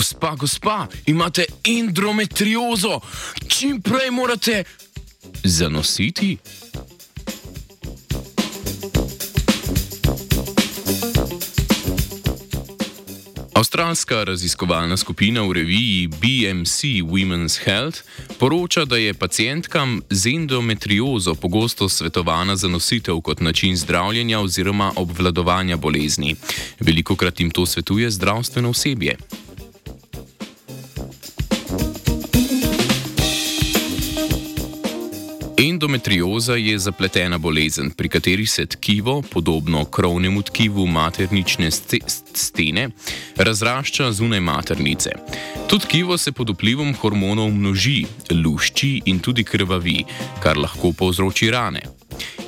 Gospa, gospa, imate endometriozo, čim prej morate zanositi. Avstralska raziskovalna skupina v reviji BMC Women's Health poroča, da je pacijentkam z endometriozo pogosto svetovana za nositev kot način zdravljenja oziroma obvladovanja bolezni. Veliko krat jim to svetuje zdravstveno osebje. Endometrioza je zapletena bolezen, pri kateri se tkivo, podobno krovnemu tkivu maternične stene, razrašča zunaj maternice. To tkivo se pod vplivom hormonov množi, lušči in tudi krvavi, kar lahko povzroči rane.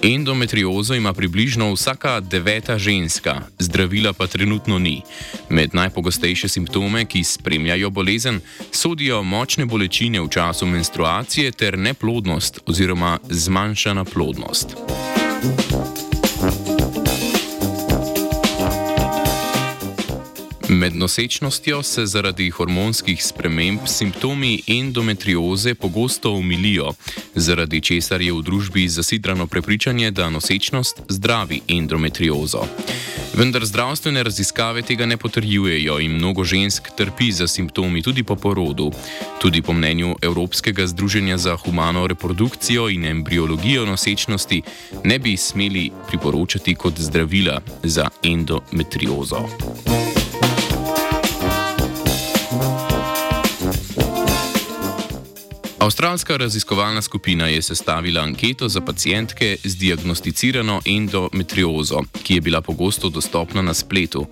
Endometriozo ima približno vsaka deveta ženska, zdravila pa trenutno ni. Med najpogostejše simptome, ki spremljajo bolezen, sodijo močne bolečine v času menstruacije ter neplodnost oziroma zmanjšana plodnost. Med nosečnostjo se zaradi hormonskih sprememb simptomi endometrioze pogosto umilijo, zaradi česar je v družbi zasidrano prepričanje, da nosečnost zdravi endometriozo. Vendar zdravstvene raziskave tega ne potrjujejo in mnogo žensk trpi za simptomi tudi po porodu. Tudi po mnenju Evropskega združenja za humano reprodukcijo in embriologijo nosečnosti ne bi smeli priporočati kot zdravila za endometriozo. Avstralska raziskovalna skupina je sestavila anketo za pacijentke z diagnosticirano endometriozo, ki je bila pogosto dostopna na spletu.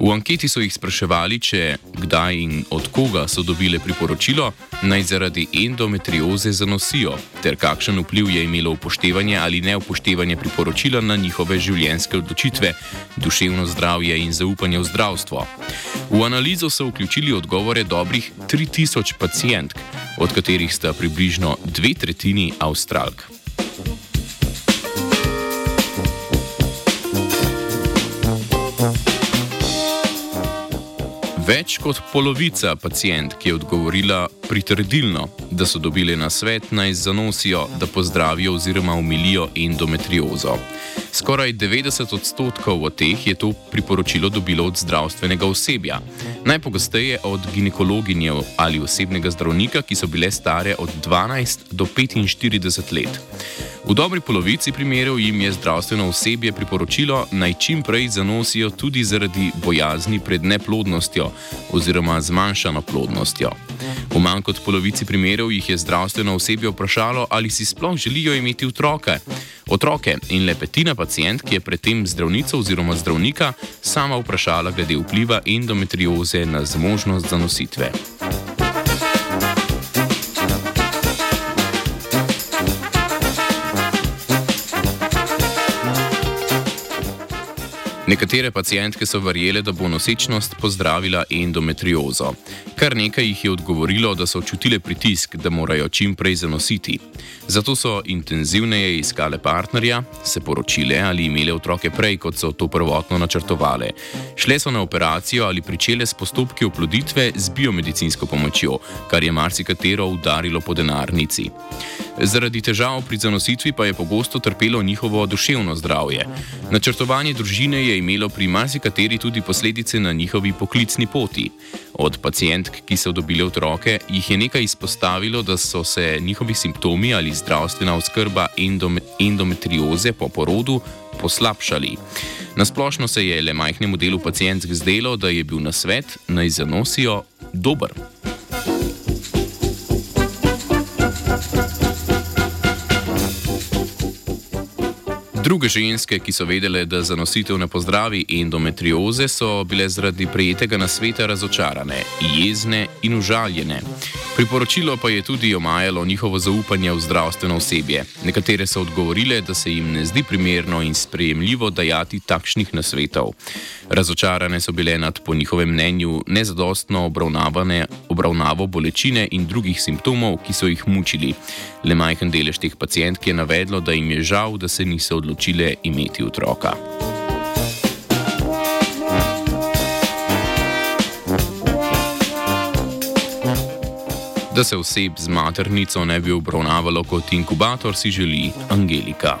V anketi so jih spraševali, če, kdaj in od koga so dobile priporočilo, naj zaradi endometrioze zanosijo, ter kakšen vpliv je imelo upoštevanje ali neupoštevanje priporočila na njihove življenjske odločitve, duševno zdravje in zaupanje v zdravstvo. V analizo so vključili odgovore dobrih 3000 pacijentk od katerih sta približno dve tretjini Avstralk. Več kot polovica pacijentk je odgovorila pritrdilno, da so dobili na svet naj zanosijo, da pozdravijo oziroma umilijo endometriozo. Skoraj 90 odstotkov od teh je to priporočilo dobilo od zdravstvenega osebja, najpogosteje od ginekologinje ali osebnega zdravnika, ki so bile stare od 12 do 45 let. V dobri polovici primerov jim je zdravstveno osebje priporočilo naj čim prej zanosijo tudi zaradi bojazni pred neplodnostjo oziroma zmanjšano plodnostjo. V manj kot polovici primerov jih je zdravstveno osebje vprašalo, ali si sploh želijo imeti otroke. Otroke in le petina pacijentk je predtem zdravnico oziroma zdravnika sama vprašala glede vpliva endometrioze na zmožnost zanositve. Nekatere pacijentke so verjele, da bo nosečnost pozdravila endometriozo. Kar nekaj jih je odgovorilo, da so čutile pritisk, da morajo čim prej zanositi. Zato so intenzivneje iskale partnerja, se poročile ali imele otroke prej, kot so to prvotno načrtovale. Šle so na operacijo ali pričele s postopki oploditve z biomedicinsko pomočjo, kar je marsikatero udarilo po denarnici. Zaradi težav pri zanositvi pa je pogosto trpelo njihovo duševno zdravje. Načrtovanje družine je imelo pri marsikateri tudi posledice na njihovi poklicni poti. Od pacijentk, ki so dobile otroke, jih je nekaj izpostavilo, da so se njihovi simptomi ali zdravstvena oskrba endometrioze po porodu poslabšali. Nasplošno se je le majhnemu delu pacijentk zdelo, da je bil na svet naj zanosijo dober. Druge ženske, ki so vedele, da zanositev ne pozdravi endometrioze, so bile zaradi prijetega nasveta razočarane, jezne in užaljene. Priporočilo pa je tudi omajalo njihovo zaupanje v zdravstveno osebje. Nekatere so odgovorile, da se jim ne zdi primerno in sprejemljivo dajati takšnih nasvetov. Razočarane so bile nad po njihovem mnenju nezadostno obravnavo bolečine in drugih simptomov, ki so jih mučili. Le majhen delež teh pacijentk je navedlo, da jim je žal, da se niso odločile imeti otroka. Da se oseb z maternico ne bi obravnavalo kot inkubator, si želi Angelika.